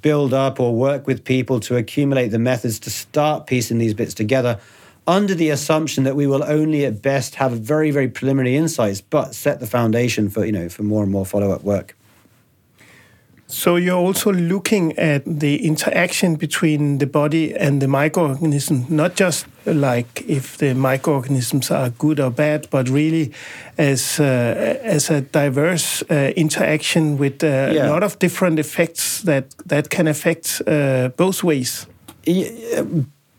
Speaker 2: build up or work with people to accumulate the methods to start piecing these bits together under the assumption that we will only at best have very very preliminary insights but set the foundation for you know for more and more follow-up work
Speaker 1: so you're also looking at the interaction between the body and the microorganism, not just like if the microorganisms are good or bad, but really as uh, as a diverse uh, interaction with uh, yeah. a lot of different effects that that can affect uh, both ways.
Speaker 2: Yeah,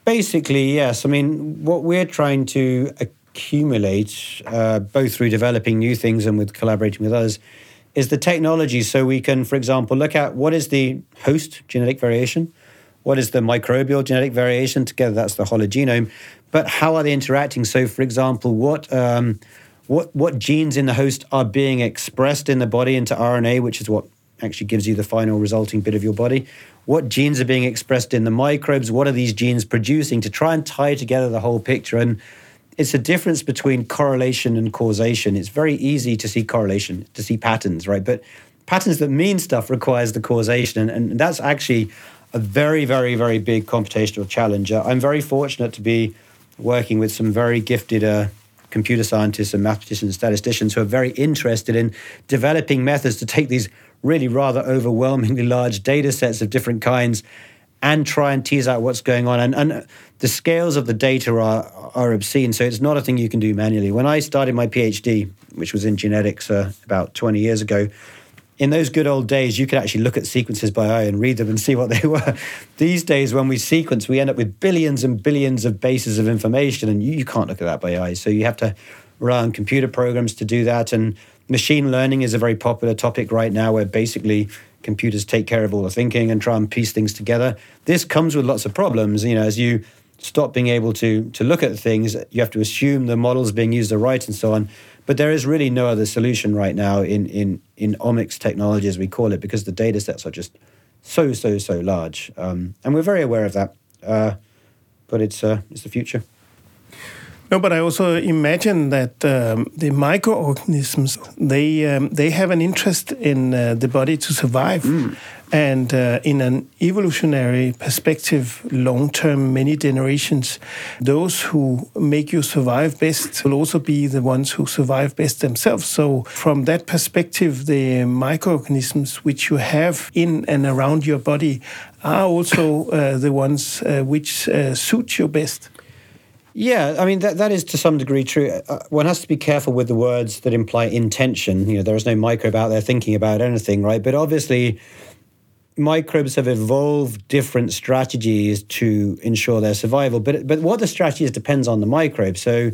Speaker 2: basically, yes. I mean, what we're trying to accumulate, uh, both through developing new things and with collaborating with others is the technology. So we can, for example, look at what is the host genetic variation, what is the microbial genetic variation. Together, that's the hologenome. But how are they interacting? So, for example, what um, what what genes in the host are being expressed in the body into RNA, which is what actually gives you the final resulting bit of your body. What genes are being expressed in the microbes? What are these genes producing to try and tie together the whole picture? And it's a difference between correlation and causation. It's very easy to see correlation, to see patterns, right? But patterns that mean stuff requires the causation, and, and that's actually a very, very, very big computational challenge. Uh, I'm very fortunate to be working with some very gifted uh, computer scientists and mathematicians and statisticians who are very interested in developing methods to take these really rather overwhelmingly large data sets of different kinds and try and tease out what's going on. And, and the scales of the data are, are obscene, so it's not a thing you can do manually. When I started my PhD, which was in genetics uh, about 20 years ago, in those good old days, you could actually look at sequences by eye and read them and <laughs> see what they were. These days, when we sequence, we end up with billions and billions of bases of information, and you, you can't look at that by eye. So you have to on computer programs to do that. And machine learning is a very popular topic right now, where basically computers take care of all the thinking and try and piece things together. This comes with lots of problems. You know, as you stop being able to to look at things, you have to assume the models being used are right and so on. But there is really no other solution right now in in in omics technology, as we call it, because the data sets are just so so so large, um, and we're very aware of that. Uh, but it's uh, it's the future.
Speaker 1: No, but I also imagine that um, the microorganisms they um, they have an interest in uh, the body to survive, mm. and uh, in an evolutionary perspective, long term, many generations, those who make you survive best will also be the ones who survive best themselves. So, from that perspective, the microorganisms which you have in and around your body are also uh, the ones uh, which uh, suit you best.
Speaker 2: Yeah, I mean that that is to some degree true. Uh, one has to be careful with the words that imply intention. You know, there is no microbe out there thinking about anything, right? But obviously, microbes have evolved different strategies to ensure their survival. But but what the strategy is depends on the microbe. So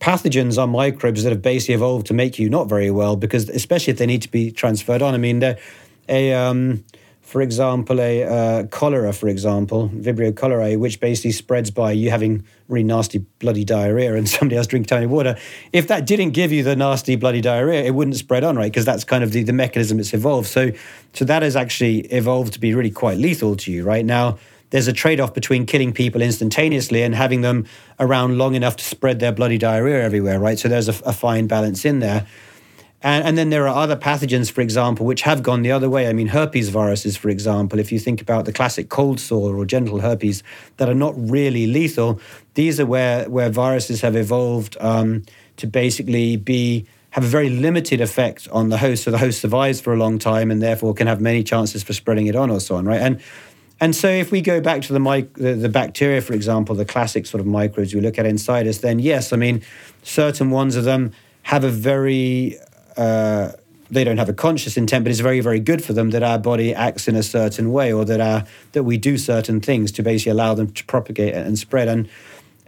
Speaker 2: pathogens are microbes that have basically evolved to make you not very well because especially if they need to be transferred on. I mean, a um, for example, a uh, cholera, for example, Vibrio cholerae, which basically spreads by you having really nasty bloody diarrhea and <laughs> somebody else drinking tiny water. If that didn't give you the nasty bloody diarrhea, it wouldn't spread on, right? Because that's kind of the, the mechanism it's evolved. So, so that has actually evolved to be really quite lethal to you, right? Now, there's a trade off between killing people instantaneously and having them around long enough to spread their bloody diarrhea everywhere, right? So there's a, a fine balance in there. And, and, then there are other pathogens, for example, which have gone the other way. I mean, herpes viruses, for example, if you think about the classic cold sore or genital herpes that are not really lethal, these are where, where viruses have evolved um, to basically be have a very limited effect on the host. So the host survives for a long time and therefore can have many chances for spreading it on or so on, right? And and so if we go back to the, mic- the, the bacteria, for example, the classic sort of microbes we look at inside us, then yes, I mean, certain ones of them have a very uh, they don't have a conscious intent, but it's very, very good for them that our body acts in a certain way, or that our that we do certain things to basically allow them to propagate and spread. And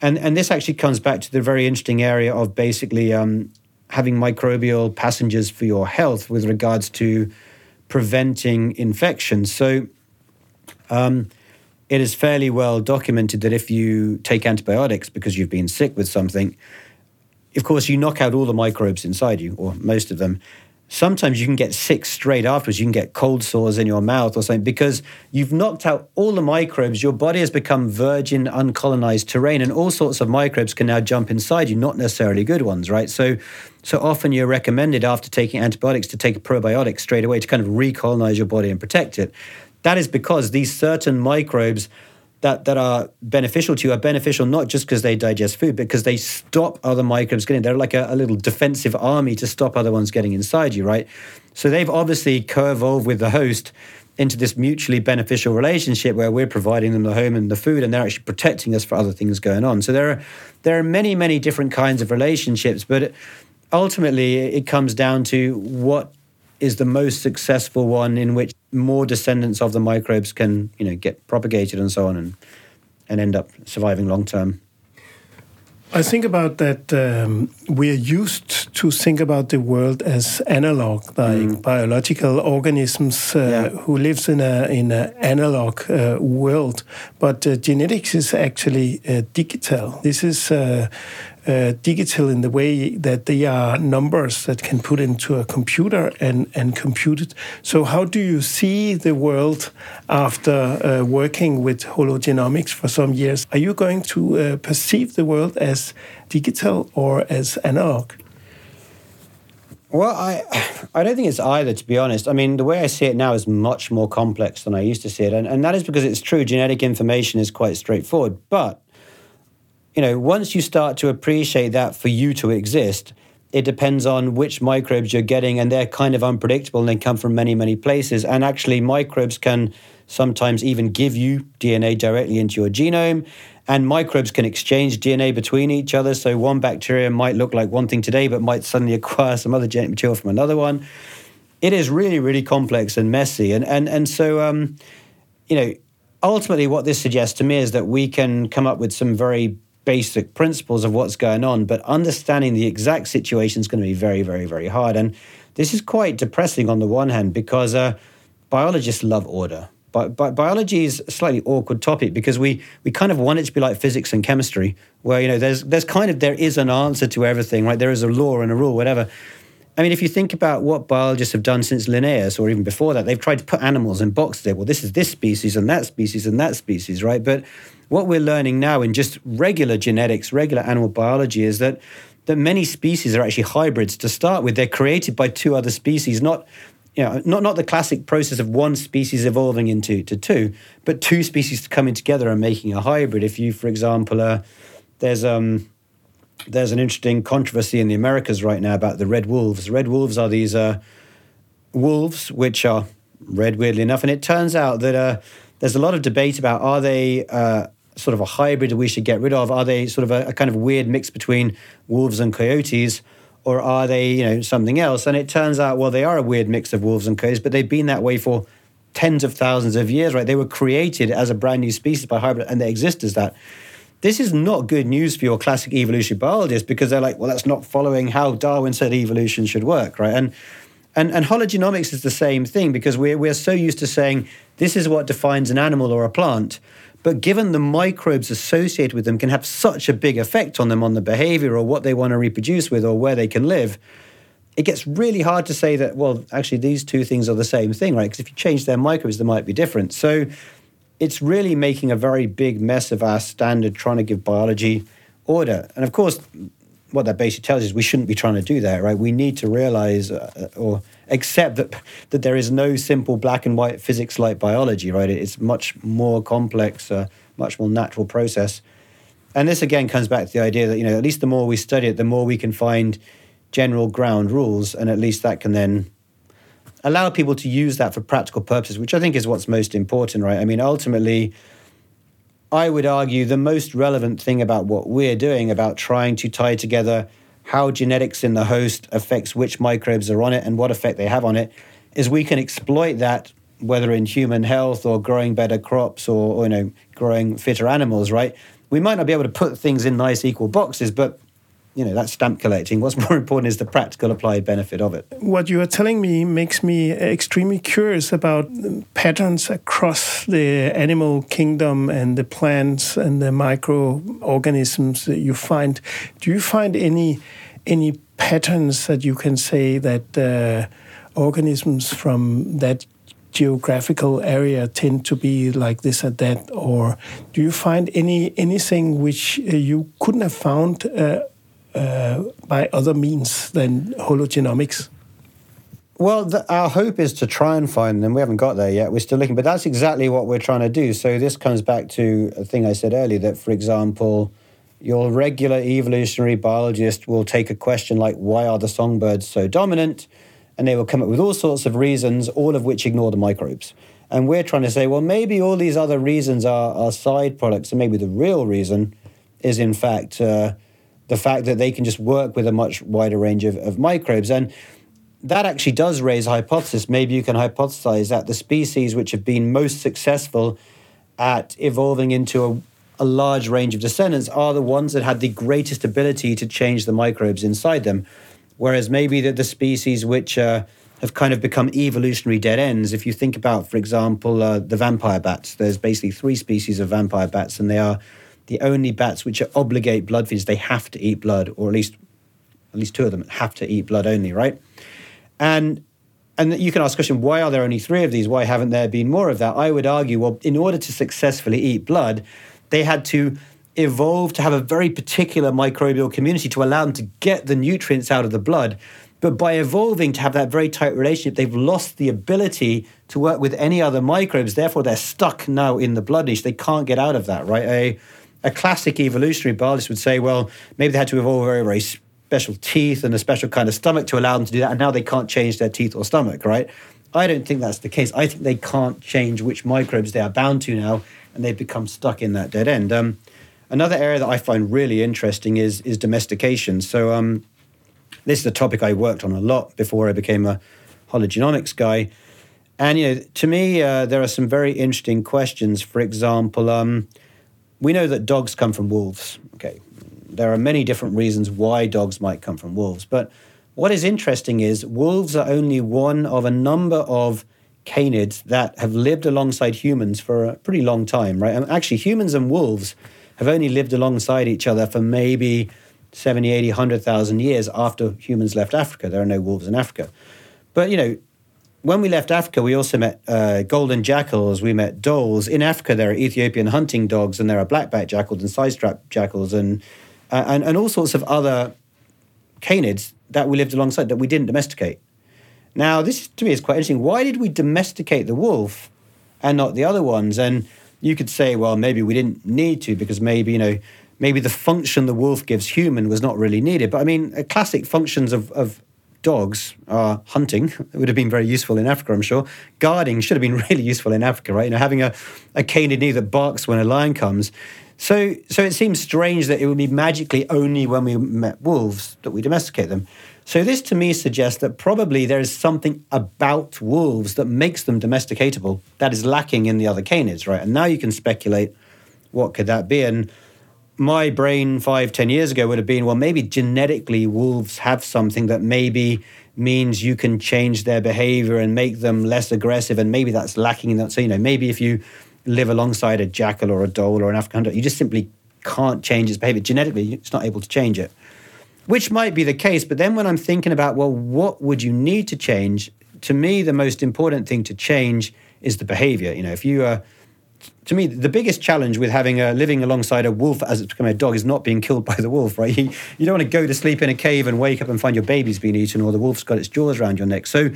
Speaker 2: and and this actually comes back to the very interesting area of basically um, having microbial passengers for your health with regards to preventing infections. So. Um, it is fairly well documented that if you take antibiotics because you've been sick with something, of course, you knock out all the microbes inside you, or most of them. Sometimes you can get sick straight afterwards. You can get cold sores in your mouth or something because you've knocked out all the microbes. Your body has become virgin, uncolonized terrain, and all sorts of microbes can now jump inside you, not necessarily good ones, right? So, so often you're recommended after taking antibiotics to take a probiotic straight away to kind of recolonize your body and protect it. That is because these certain microbes that, that are beneficial to you are beneficial not just because they digest food, but because they stop other microbes getting. They're like a, a, little defensive army to stop other ones getting inside you, right? So they've obviously co-evolved with the host into this mutually beneficial relationship where we're providing them the home and the food, and they're actually protecting us for other things going on. So there are there are many many different kinds of relationships, but ultimately it comes down to what is the most successful one in which more descendants of the microbes can you know get propagated and so on and and end up surviving long term.
Speaker 1: I think about that. Um, we're used to think about the world as analog, like mm. biological organisms uh, yeah. who lives in a in an analog uh, world. But uh, genetics is actually uh, digital. This is uh, digital in the way that they are numbers that can put into a computer and, and compute it. So, how do you see the world after uh, working with hologenomics for some years? Are you going to uh, perceive the world as digital or as analog?
Speaker 2: Well, I I don't think it's either, to be honest. I mean, the way I see it now is much more complex than I used to see it. And, and that is because it's true, genetic information is quite straightforward. But you know, once you start to appreciate that for you to exist, it depends on which microbes you're getting, and they're kind of unpredictable and they come from many, many places. And actually, microbes can sometimes even give you DNA directly into your genome. And microbes can exchange DNA between each other. So one bacteria might look like one thing today, but might suddenly <laughs> acquire some other genetic material from another one. It is really, really complex and messy. And and and so um, you know, ultimately what this suggests to me is that we can come up with some very basic principles of what's going on, but understanding the exact situation is going to be very, very, very hard. And this is quite depressing on the one hand because uh, biologists love order. But, but biology is a slightly awkward topic because we we kind of want it to be like physics and chemistry, where you know there's there's kind of there is an answer to everything, right? There is a law and a rule, whatever. I mean, if you think about what biologists have done since Linnaeus or even before that, they've tried to put animals in boxes. There, well, this is this species and that species and that species, right? But what we're learning now in just regular genetics, regular animal biology, is that that many species are actually hybrids to start with. They're created by two other species, not you know, not, not the classic process of one species evolving into to two, but two species coming together and making a hybrid. If you, for example, uh, there's um, there's an interesting controversy in the Americas right now about the red wolves. Red wolves are these uh, wolves which are red, weirdly enough, and it turns out that uh, there's a lot of debate about are they uh, sort of a hybrid that we should get rid of? Are they sort of a, a, kind of weird mix between wolves and coyotes? Or are they, you know, something else? And it turns out, well, they are a weird mix of wolves and coyotes, but they've been that way for tens of thousands of years, right? They were created as a brand new species by hybrid, and they exist as that. This is not good news for your classic evolutionary biologists because they're like, well, that's not following how Darwin said evolution should work, right? And and, and hologenomics is the same thing because we're, we're so used to saying this is what defines an animal or a plant. But given the microbes associated with them can have such a big effect on them, on the behavior or what they want to reproduce with or where they can live, it gets really hard to say that, well, actually, these two things are the same thing, right? Because if you change their microbes, they might be different. So it's really making a very big mess of our standard trying to give biology order. And of course, what that basically tells us is we shouldn't be trying to do that, right? We need to realize uh, or accept that <laughs> that there is no simple black and white physics like biology, right? It's much more complex, uh, much more natural process. And this again comes back to the idea that you know at least the more we study it, the more we can find general ground rules, and at least that can then allow people to use that for practical purposes, which I think is what's most important, right? I mean, ultimately, I would argue the most relevant thing about what we're doing about trying to tie together how genetics in the host affects which microbes are on it and what effect they have on it is we can exploit that whether in human health or growing better crops or, or you know growing fitter animals right we might not be able to put things in nice equal boxes but you know, that's stamp collecting. What's <laughs> more important is the practical applied benefit of it.
Speaker 1: What you are telling me makes me extremely curious about patterns across the animal kingdom and the plants and the microorganisms that you find. Do you find any any patterns that you can say that uh, organisms from that geographical area tend to be like this and that, or do you find any anything which uh, you couldn't have found uh, uh, by other means than hologenomics?
Speaker 2: Well, the, our hope is to try and find them. We haven't got there yet. We're still looking, but that's exactly what we're trying to do. So this comes back to a thing I said earlier that, for example, your regular evolutionary biologist will take a question like, "Why are the songbirds so dominant?" and they will come up with all sorts of reasons, all of which ignore the microbes. And we're trying to say, well, maybe all these other reasons are, are side products, and maybe the real reason is, in fact, uh, the fact that they can just work with a much wider range of, of microbes. And that actually does raise a hypothesis. Maybe you can hypothesize that the species which have been most successful at evolving into a, a large range of descendants are the ones that had the greatest ability to change the microbes inside them. Whereas maybe the, the species which uh, have kind of become evolutionary dead ends. If you think about, for example, uh, the vampire bats, there's basically three species of vampire bats, and they are the only bats which are obligate blood feeders. They have to eat blood, or at least at least two of them have to eat blood only, right? And and you can ask the question, why are there only three of these? Why haven't there been more of that? I would argue, well, in order to successfully eat blood, they had to evolve to have a very particular microbial community to allow them to get the nutrients out of the blood. But by evolving to have that very tight relationship, they've lost the ability to work with any other microbes. Therefore, they're stuck now in the blood niche. They can't get out of that, right? A, a classic evolutionary biologist would say, well, maybe they had to evolve very, very special teeth and a special kind of stomach to allow them to do that, and now they can't change their teeth or stomach, right? I don't think that's the case. I think they can't change which microbes they are bound to now, and they've become stuck in that dead end. Um, another area that I find really interesting is is domestication. So um, this is a topic I worked on a lot before I became a hologenomics guy. And you know, to me, uh, there are some very interesting questions. For example, um, we know that dogs come from wolves. Okay, there are many different reasons why dogs might come from wolves, but what is interesting is wolves are only one of a number of canids that have lived alongside humans for a pretty long time, right? And actually, humans and wolves have only lived alongside each other for maybe 70, 80, 100,000 years after humans left Africa. There are no wolves in Africa. But, you know, when we left Africa, we also met uh, golden jackals, we met dholes. In Africa, there are Ethiopian hunting dogs, and there are black-backed jackals and side-striped jackals, and, uh, and, and all sorts of other canids that we lived alongside that we didn't domesticate. Now, this to me is quite interesting. Why did we domesticate the wolf and not the other ones? And you could say, well, maybe we didn't need to because maybe, you know, maybe the function the wolf gives human was not really needed. But I mean, classic functions of, of dogs are hunting. It would have been very useful in Africa, I'm sure. Guarding should have been <laughs> really useful in Africa, right? You know, having a, a canine that barks when a lion comes. So, so it seems strange that it would be magically only when we met wolves that we domesticate them. So this to me suggests that probably there is something about wolves that makes them domesticatable that is lacking in the other canids, right? And now you can speculate what could that be. And my brain five, ten years ago would have been, well, maybe genetically wolves have something that maybe means you can change their behavior and make them less aggressive, and maybe that's lacking in that. So, you know, maybe if you live alongside a jackal or a dhole or an African hunter, you just simply can't change its behavior. Genetically, it's not able to change it, which might be the case. But then when I'm thinking about, well, what would you need to change? To me, the most important thing to change is the behavior. You know, if you are to me, the biggest challenge with having a living alongside a wolf as it's become a dog is not being killed <laughs> by the wolf, right? You, you don't want to go to sleep in a cave and wake up and find your baby's been eaten or the wolf's got its jaws around your neck. So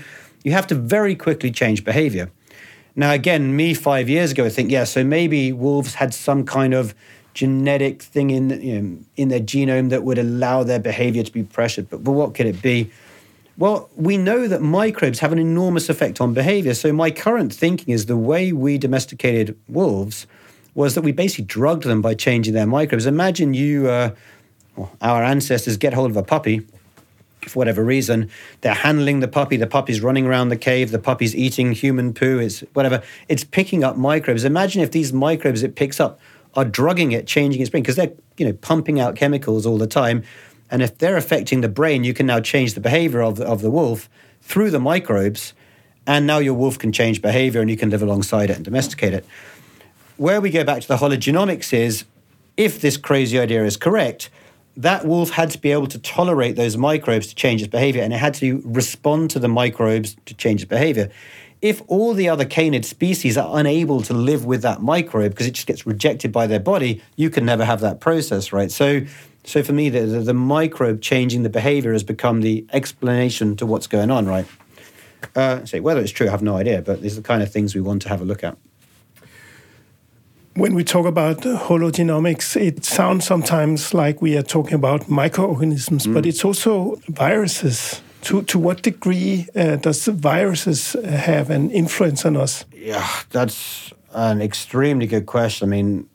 Speaker 2: you have to very quickly change behavior. Now, again, me five years ago, I think, yeah, so maybe wolves had some kind of genetic thing in, you know, in their genome that would allow their behavior to be pressured. But, but what could it be? Well, we know that microbes have an enormous effect on behavior. So, my current thinking is the way we domesticated wolves was that we basically drugged them by changing their microbes. Imagine you, uh, well, our ancestors, get hold of a puppy for whatever reason. They're handling the puppy. The puppy's running around the cave. The puppy's eating human poo. It's whatever. It's picking up microbes. Imagine if these microbes it picks up are drugging it, changing its brain, because they're you know pumping out chemicals all the time. And if they're affecting the brain, you can now change the behavior of the, of the wolf through the microbes. And now your wolf can change behavior and you can live alongside it and domesticate it. Where we go back to the hologenomics is if this crazy idea is correct, that wolf had to be able to tolerate those microbes to change its behavior and it had to respond to the microbes to change its behavior. If all the other canid species are unable to live with that microbe because it just gets rejected by their body, you can never have that process, right? So so for me, the, the, the, microbe changing the behavior has become the explanation to what's going on, right? Uh, say whether it's true, I have no idea, but these are the kind of things we want to have a look at.
Speaker 1: When we talk about hologenomics, it sounds sometimes like we are talking about microorganisms, mm. but it's also viruses. To, to what degree uh, does viruses have an influence on us?
Speaker 2: Yeah, that's an extremely good question. I mean,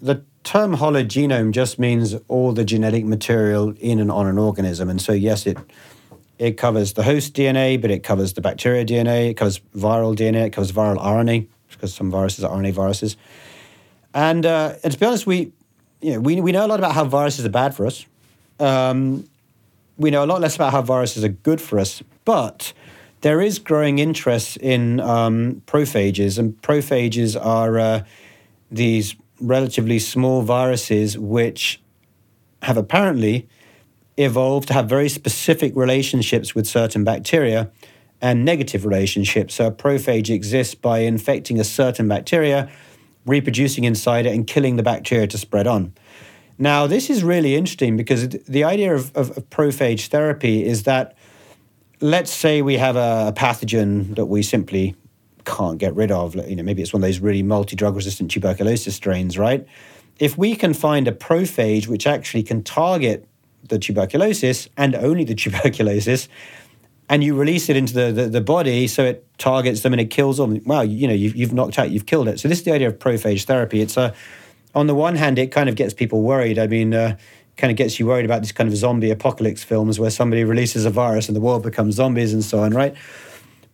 Speaker 2: the term hologenome just means all the genetic material in and on an organism. And so, yes, it it covers the host DNA, but it covers the bacteria DNA, it covers viral DNA, it covers viral RNA, because some viruses are RNA viruses. And, uh, and to be honest, we, you know, we, we know a lot about how viruses are bad for us. Um, we know a lot less about how viruses are good for us, but there is growing interest in um, prophages, and prophages are uh, these relatively small viruses which have apparently evolved to have very specific relationships with certain bacteria and negative relationships. So a prophage exists by infecting a certain bacteria, reproducing inside it, and killing the bacteria to spread on. Now, this is really interesting because the idea of, of, of prophage therapy is that let's say we have a pathogen that we simply can't get rid of. You know, maybe it's one of those really multi-drug resistant tuberculosis strains, right? If we can find a prophage which actually can target the tuberculosis and only the <laughs> tuberculosis, and you release it into the, the, the, body so it targets them and it kills them. Wow, you know, you've, you've knocked out, you've killed it. So this is the idea of prophage therapy. It's a, on the one hand, it kind of gets people worried. I mean, uh, kind of gets you worried about these kind of zombie apocalypse films where somebody releases a virus and the world becomes zombies and so on, right?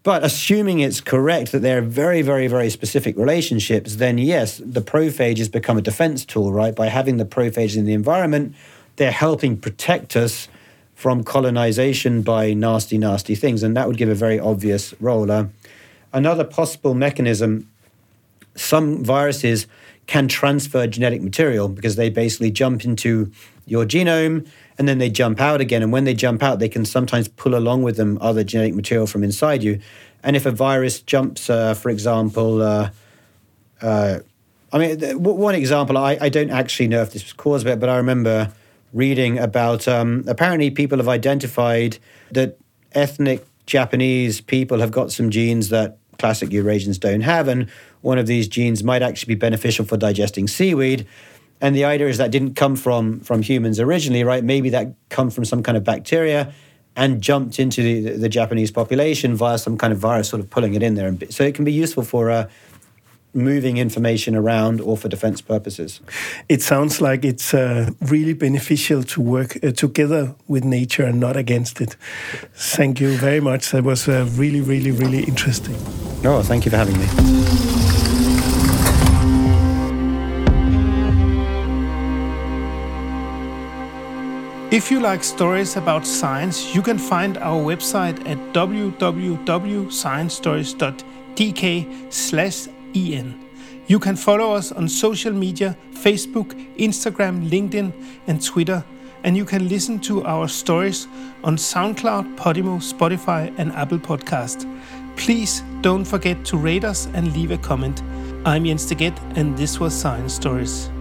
Speaker 2: But assuming it's correct that they're very, very, very specific relationships, then yes, the prophages become a defense tool, right? By having the prophages in the environment, they're helping protect us from colonization by nasty, nasty things. And that would give a very obvious role. Uh, another possible mechanism some viruses can transfer genetic material because they basically jump into your genome and then they jump out again. And when they jump out, they can sometimes pull along with them other genetic material from inside you. And if a virus jumps, uh, for example, uh, uh, I mean, one example, I, I, don't actually know if this was caused by it, but I remember reading about um, apparently people have identified that ethnic Japanese people have got some genes that classic Eurasians don't have. And one of these genes might actually be beneficial for digesting seaweed. And the idea is that didn't come from from humans originally, right? Maybe that come from some kind of bacteria and jumped into the, the Japanese population via some kind of virus, sort of pulling it in there. So it can be useful for uh, moving information around or for defense purposes.
Speaker 1: It sounds like it's uh, really beneficial to work uh, together with nature and not against it. Thank you very much. That was uh, really, really, really interesting.
Speaker 2: Oh, thank you for having me.
Speaker 1: If you like stories about science, you can find our website at www.sciencestories.dk/en. You can follow us on social media Facebook, Instagram, LinkedIn, and Twitter. And you can listen to our stories on SoundCloud, Podimo, Spotify, and Apple Podcast. Please don't forget to rate us and leave a comment. I'm Jens Degett, and this was Science Stories.